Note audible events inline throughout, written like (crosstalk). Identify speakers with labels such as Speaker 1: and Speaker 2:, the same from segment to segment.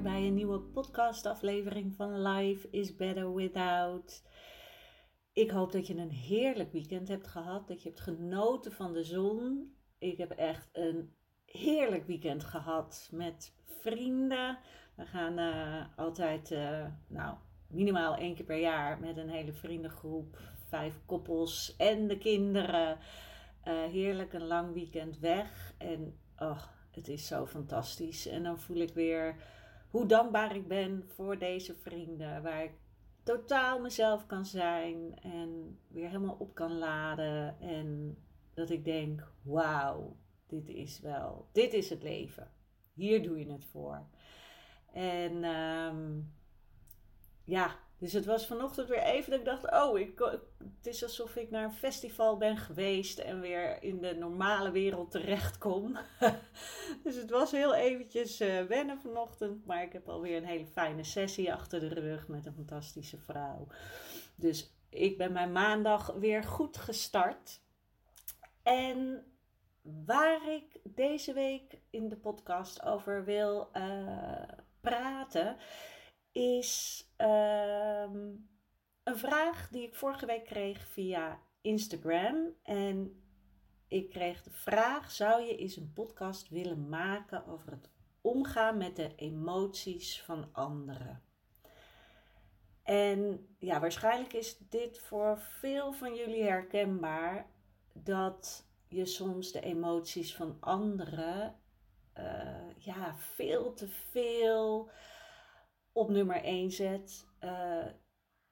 Speaker 1: bij een nieuwe podcastaflevering van Life is Better Without. Ik hoop dat je een heerlijk weekend hebt gehad, dat je hebt genoten van de zon. Ik heb echt een heerlijk weekend gehad met vrienden. We gaan uh, altijd, uh, nou, minimaal één keer per jaar met een hele vriendengroep, vijf koppels en de kinderen. Uh, heerlijk een lang weekend weg. En oh, het is zo fantastisch. En dan voel ik weer hoe dankbaar ik ben voor deze vrienden. Waar ik totaal mezelf kan zijn en weer helemaal op kan laden. En dat ik denk, wauw, dit is wel, dit is het leven. Hier doe je het voor. En um, ja, dus het was vanochtend weer even dat ik dacht, oh, ik, het is alsof ik naar een festival ben geweest en weer in de normale wereld terechtkom. (laughs) dus het was heel eventjes uh, wennen vanochtend, maar ik heb alweer een hele fijne sessie achter de rug met een fantastische vrouw. Dus ik ben mijn maandag weer goed gestart. En waar ik deze week in de podcast over wil uh, praten, is um, een vraag die ik vorige week kreeg via Instagram. En ik kreeg de vraag: zou je eens een podcast willen maken over het omgaan met de emoties van anderen? En ja, waarschijnlijk is dit voor veel van jullie herkenbaar dat je soms de emoties van anderen uh, ja, veel te veel op nummer 1 zet, uh,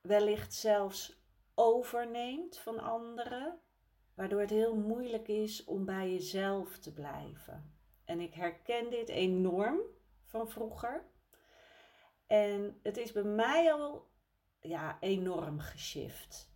Speaker 1: wellicht zelfs overneemt van anderen, waardoor het heel moeilijk is om bij jezelf te blijven. En ik herken dit enorm van vroeger. En het is bij mij al ja, enorm geshift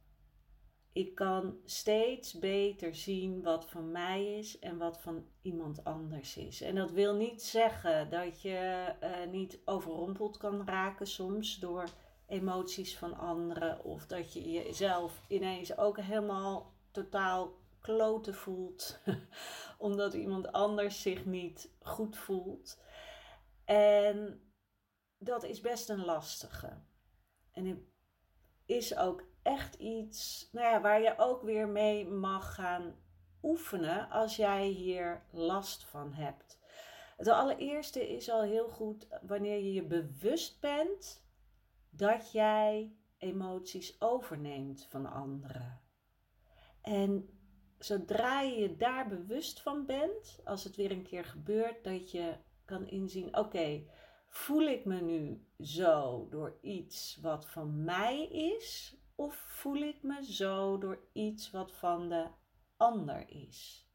Speaker 1: ik kan steeds beter zien wat van mij is en wat van iemand anders is. En dat wil niet zeggen dat je uh, niet overrompeld kan raken soms door emoties van anderen. Of dat je jezelf ineens ook helemaal totaal kloten voelt. (laughs) omdat iemand anders zich niet goed voelt. En dat is best een lastige. En het is ook echt iets nou ja, waar je ook weer mee mag gaan oefenen als jij hier last van hebt. Het allereerste is al heel goed wanneer je je bewust bent dat jij emoties overneemt van anderen. En zodra je je daar bewust van bent, als het weer een keer gebeurt, dat je kan inzien: oké, voel ik me nu zo door iets wat van mij is? Of voel ik me zo door iets wat van de ander is?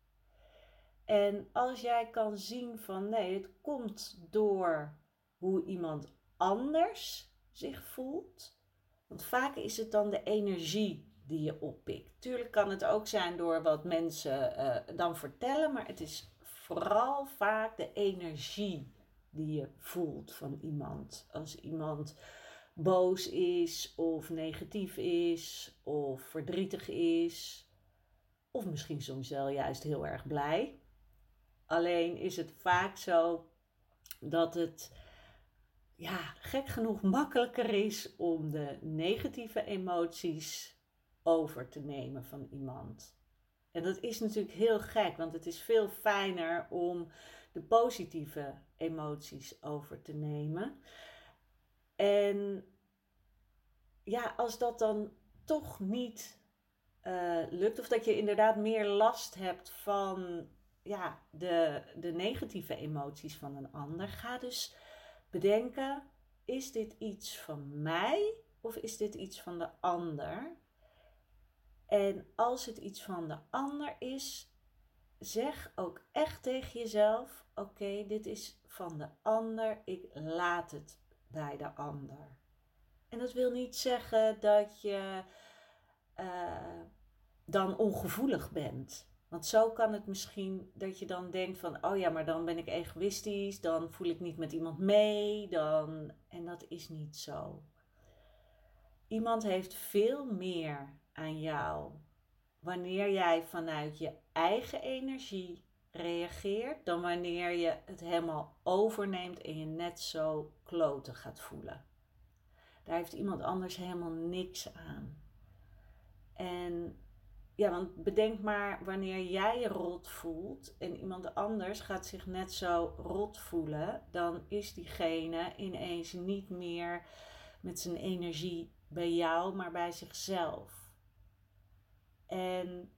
Speaker 1: En als jij kan zien van nee, het komt door hoe iemand anders zich voelt. Want vaak is het dan de energie die je oppikt. Tuurlijk kan het ook zijn door wat mensen uh, dan vertellen, maar het is vooral vaak de energie die je voelt van iemand. Als iemand boos is, of negatief is, of verdrietig is, of misschien soms wel juist heel erg blij. Alleen is het vaak zo dat het ja, gek genoeg makkelijker is om de negatieve emoties over te nemen van iemand. En dat is natuurlijk heel gek, want het is veel fijner om de positieve emoties over te nemen. En ja, als dat dan toch niet eh, lukt. Of dat je inderdaad meer last hebt van ja, de, de negatieve emoties van een ander. Ga dus bedenken: is dit iets van mij of is dit iets van de ander? En als het iets van de ander is, zeg ook echt tegen jezelf: oké, dit is van de ander, ik laat het bij de ander. En dat wil niet zeggen dat je uh, dan ongevoelig bent. Want zo kan het misschien dat je dan denkt van, oh ja, maar dan ben ik egoïstisch, dan voel ik niet met iemand mee, dan... En dat is niet zo. Iemand heeft veel meer aan jou wanneer jij vanuit je eigen energie reageert, dan wanneer je het helemaal overneemt en je net zo kloten gaat voelen. Daar heeft iemand anders helemaal niks aan. En ja, want bedenk maar wanneer jij je rot voelt en iemand anders gaat zich net zo rot voelen, dan is diegene ineens niet meer met zijn energie bij jou, maar bij zichzelf. En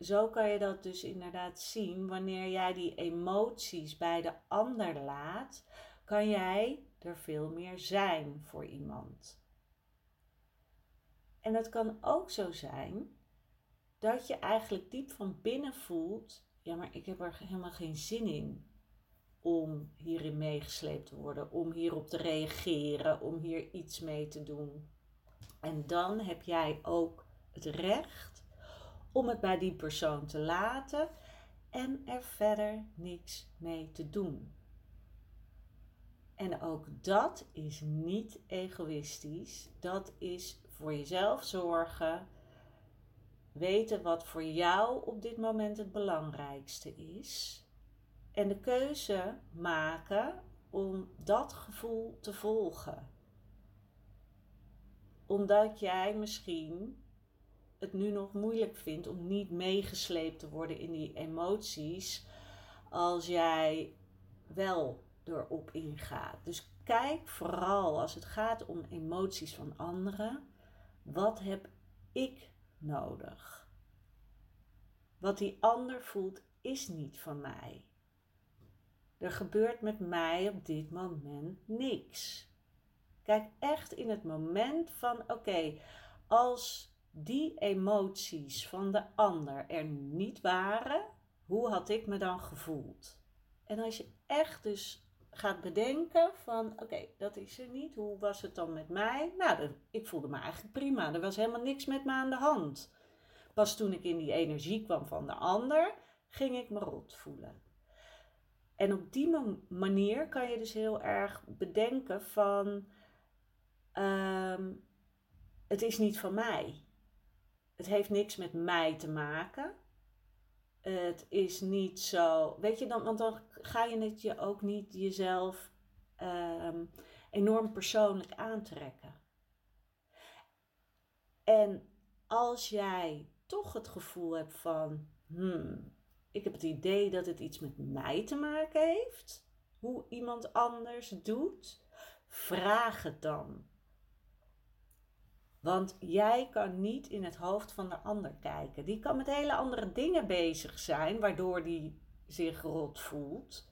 Speaker 1: zo kan je dat dus inderdaad zien. Wanneer jij die emoties bij de ander laat, kan jij er veel meer zijn voor iemand. En het kan ook zo zijn dat je eigenlijk diep van binnen voelt: ja, maar ik heb er helemaal geen zin in om hierin meegesleept te worden, om hierop te reageren, om hier iets mee te doen. En dan heb jij ook het recht om het bij die persoon te laten en er verder niks mee te doen. En ook dat is niet egoïstisch. Dat is voor jezelf zorgen. Weten wat voor jou op dit moment het belangrijkste is. En de keuze maken om dat gevoel te volgen. Omdat jij misschien het nu nog moeilijk vindt om niet meegesleept te worden in die emoties als jij wel erop ingaat. Dus kijk vooral als het gaat om emoties van anderen, wat heb ik nodig? Wat die ander voelt is niet van mij. Er gebeurt met mij op dit moment niks. Kijk echt in het moment van: oké, als die emoties van de ander er niet waren, hoe had ik me dan gevoeld? En als je echt dus gaat bedenken van oké, dat is er niet. Hoe was het dan met mij? Nou, ik voelde me eigenlijk prima. Er was helemaal niks met me aan de hand. Pas toen ik in die energie kwam van de ander, ging ik me rot voelen. En op die manier kan je dus heel erg bedenken van ehm, het is niet van mij. Het heeft niks met mij te maken. Het is niet zo. Weet je dan, want dan ga je het je ook niet jezelf ehm, enorm persoonlijk aantrekken. En als jij toch het gevoel hebt van, hmm, ik heb het idee dat het iets met mij te maken heeft, hoe iemand anders doet, vraag het dan. Want jij kan niet in het hoofd van de ander kijken. Die kan met hele andere dingen bezig zijn, waardoor die zich rot voelt.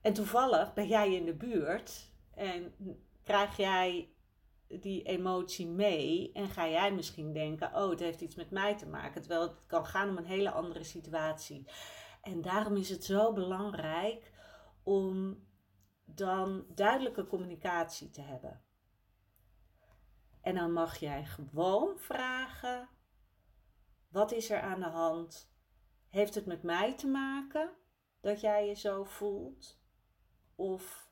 Speaker 1: En toevallig ben jij in de buurt en krijg jij die emotie mee en ga jij misschien denken: oh, het heeft iets met mij te maken. Terwijl het kan gaan om een hele andere situatie. En daarom is het zo belangrijk om dan duidelijke communicatie te hebben. En dan mag jij gewoon vragen: wat is er aan de hand? Heeft het met mij te maken dat jij je zo voelt? Of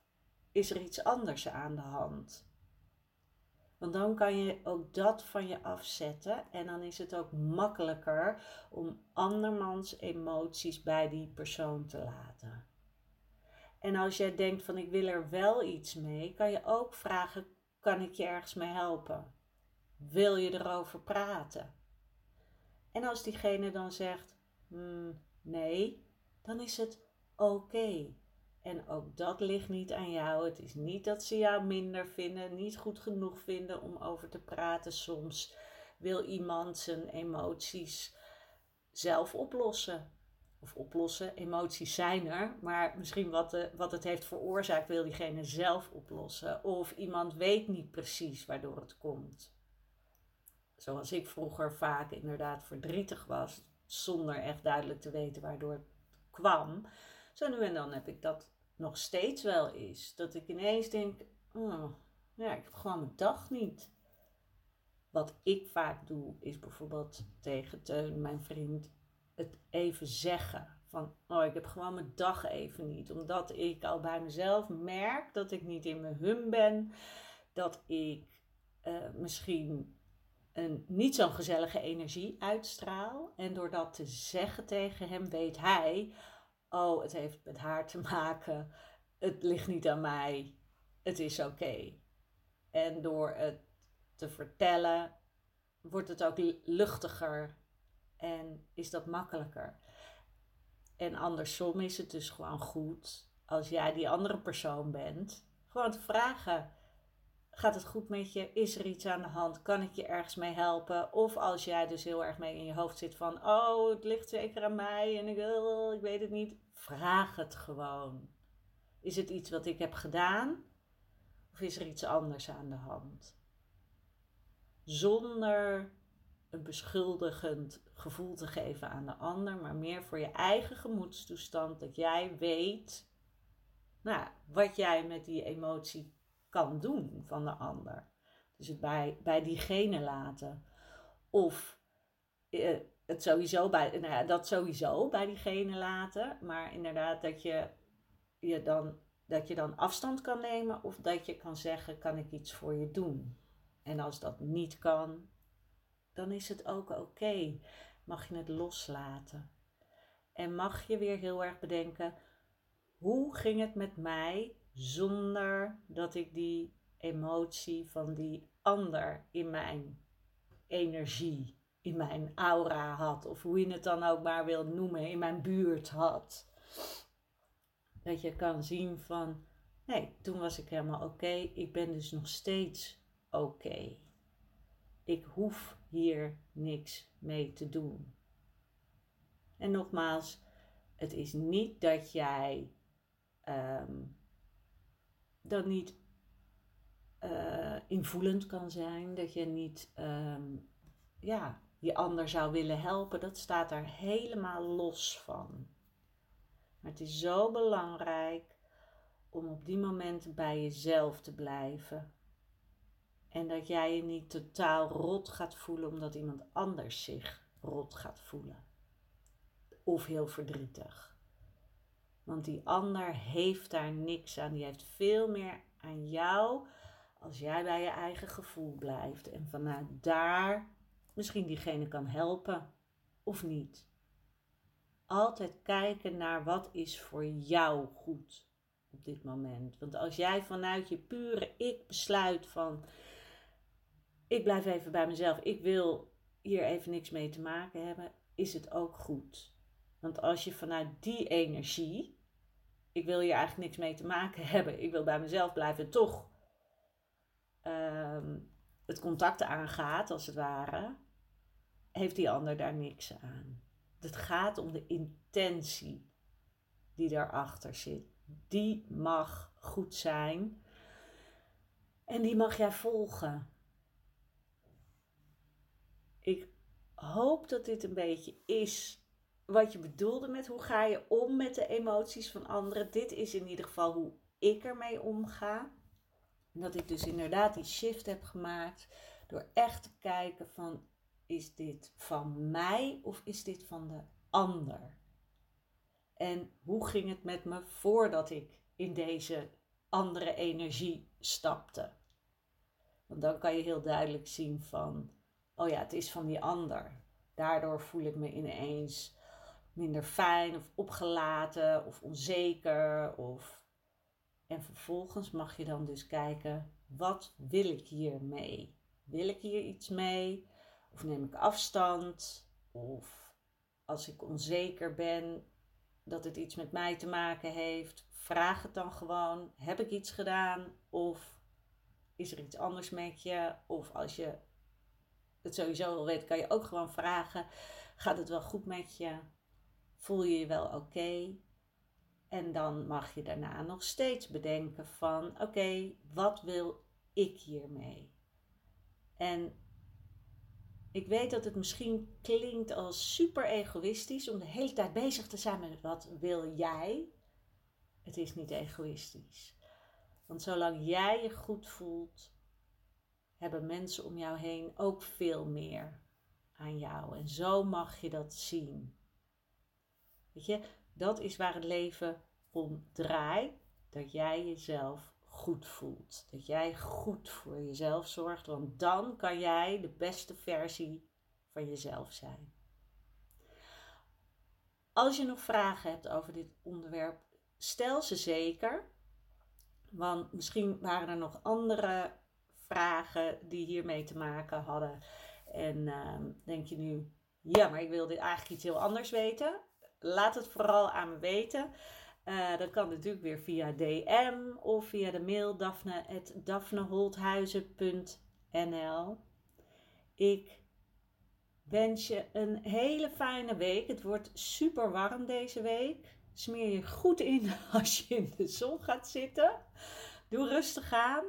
Speaker 1: is er iets anders aan de hand? Want dan kan je ook dat van je afzetten en dan is het ook makkelijker om andermans emoties bij die persoon te laten. En als jij denkt van ik wil er wel iets mee, kan je ook vragen: kan ik je ergens mee helpen? Wil je erover praten? En als diegene dan zegt hmm, nee, dan is het oké. En ook dat ligt niet aan jou. Het is niet dat ze jou minder vinden, niet goed genoeg vinden om over te praten soms. wil iemand zijn emoties zelf oplossen? Of oplossen, emoties zijn er, maar misschien wat, de, wat het heeft veroorzaakt wil diegene zelf oplossen. Of iemand weet niet precies waardoor het komt. Zoals ik vroeger vaak inderdaad verdrietig was, zonder echt duidelijk te weten waardoor het kwam. Zo nu en dan heb ik dat nog steeds wel eens. Dat ik ineens denk, oh, ja, ik heb gewoon mijn dag niet. Wat ik vaak doe, is bijvoorbeeld tegen Teun, mijn vriend, het even zeggen. Van, oh, ik heb gewoon mijn dag even niet. Omdat ik al bij mezelf merk dat ik niet in mijn hum ben. Dat ik uh, misschien een niet zo'n gezellige energie uitstraal. En door dat te zeggen tegen hem, weet hij: Oh, het heeft met haar te maken. Het ligt niet aan mij. Het is oké. En door het te vertellen, wordt het ook luchtiger en is dat makkelijker. En andersom is het dus gewoon goed als jij die andere persoon bent, gewoon te vragen Gaat het goed met je? Is er iets aan de hand? Kan ik je ergens mee helpen? Of als jij dus heel erg mee in je hoofd zit van, oh, het ligt zeker aan mij en ik, uh, ik weet het niet. Vraag het gewoon. Is het iets wat ik heb gedaan? Of is er iets anders aan de hand? Zonder een beschuldigend gevoel te geven aan de ander, maar meer voor je eigen gemoedstoestand, dat jij weet nou, wat jij met die emotie kan doen van de ander. Dus het bij, bij diegene laten. Of eh, het sowieso bij, nou ja, dat sowieso bij diegene laten. Maar inderdaad dat je, je dan, dat je dan afstand kan nemen. Of dat je kan zeggen, kan ik iets voor je doen? En als dat niet kan, dan is het ook oké. Mag je het loslaten. En mag je weer heel erg bedenken, hoe ging het met mij zonder dat ik die emotie van die ander in mijn energie, in mijn aura had, of hoe je het dan ook maar wil noemen, in mijn buurt had. Dat je kan zien van, nee, toen was ik helemaal oké, ik ben dus nog steeds oké. Ik hoef hier niks mee te doen. En nogmaals, het is niet dat jij ehm, dan niet uh, invoelend kan zijn, dat je niet um, ja, je ander zou willen helpen, dat staat daar helemaal los van. Maar het is zo belangrijk om op die momenten bij jezelf te blijven. En dat jij je niet totaal rot gaat voelen omdat iemand anders zich rot gaat voelen. Of heel verdrietig. Want die ander heeft daar niks aan. Die heeft veel meer aan jou als jij bij je eigen gevoel blijft. En vanuit daar misschien diegene kan helpen of niet. Altijd kijken naar wat is voor jou goed op dit moment. Want als jij vanuit je pure ik besluit van ik blijf even bij mezelf, ik wil hier even niks mee te maken hebben, is het ook goed. Want als je vanuit die energie ik wil hier eigenlijk niks mee te maken (laughs) hebben. Ik wil bij mezelf blijven. Toch um, het contact aangaat, als het ware, heeft die ander daar niks aan. Het gaat om de intentie die daarachter zit. Die mag goed zijn. En die mag jij volgen. Ik hoop dat dit een beetje is wat je bedoelde met hoe ga je om met de emoties van anderen. Dit is in ieder geval hoe ik ermee omga. Dat ik dus inderdaad die shift heb gemaakt door echt te kijken van is dit van mij of is dit van de ander? En hoe ging het met me voordat ik in deze andere energie stapte? Want dan kan je heel duidelijk zien van, oh ja, het is van die ander. Daardoor voel ik me ineens minder fijn of opgelaten of onzeker. Of... En vervolgens mag je dan dus kijken, wat wil ik hiermee? Wil ik hier iets mee? Of neem ik afstand? Of als ik onzeker ben dat het iets met mij te maken heeft, vraag het dan gewoon. Heb ik iets gedaan? Of is er iets anders met je? Of als je het sowieso wil weten, kan je ook gewoon vragen: gaat het wel goed met je? Voel je je wel oké? En dan mag je daarna nog steeds bedenken van oké, wat wil ik hiermee? En ik weet dat het misschien klinkt als super egoïstisch om de hele tijd bezig te zijn met wat wil jij. Het is niet egoïstisch. Want zolang jij je goed voelt, hebben mensen om jou heen ook veel meer aan jou. En zo mag je dat zien. Weet je, dat is waar het leven om draait. Dat jij jezelf goed voelt. Dat jij goed voor jezelf zorgt, want dan kan jij de beste versie van jezelf zijn. Als je nog vragen hebt over dit onderwerp, stel ze zeker. Want misschien waren er nog andere vragen die hiermee te maken hadden. En uh, denk je nu, ja, maar ik wilde eigenlijk iets heel anders weten. Laat het vooral aan me weten. Uh, dat kan natuurlijk weer via DM of via de mail daphne.daphneholthuizen.nl. Ik wens je een hele fijne week. Het wordt super warm deze week. Smeer je goed in (laughs) als je in de zon gaat zitten. Doe rustig aan.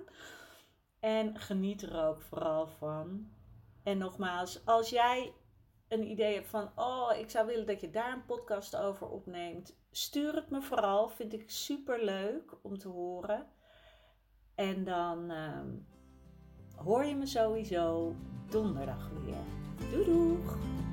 Speaker 1: En geniet er ook vooral van. En nogmaals, als jij een idee hebt van, oh, ik zou willen dat je daar een podcast over opneemt, stuur het me vooral. Vind ik super leuk om te horen. En dan ehm, hoor je me sowieso donderdag weer. Doei!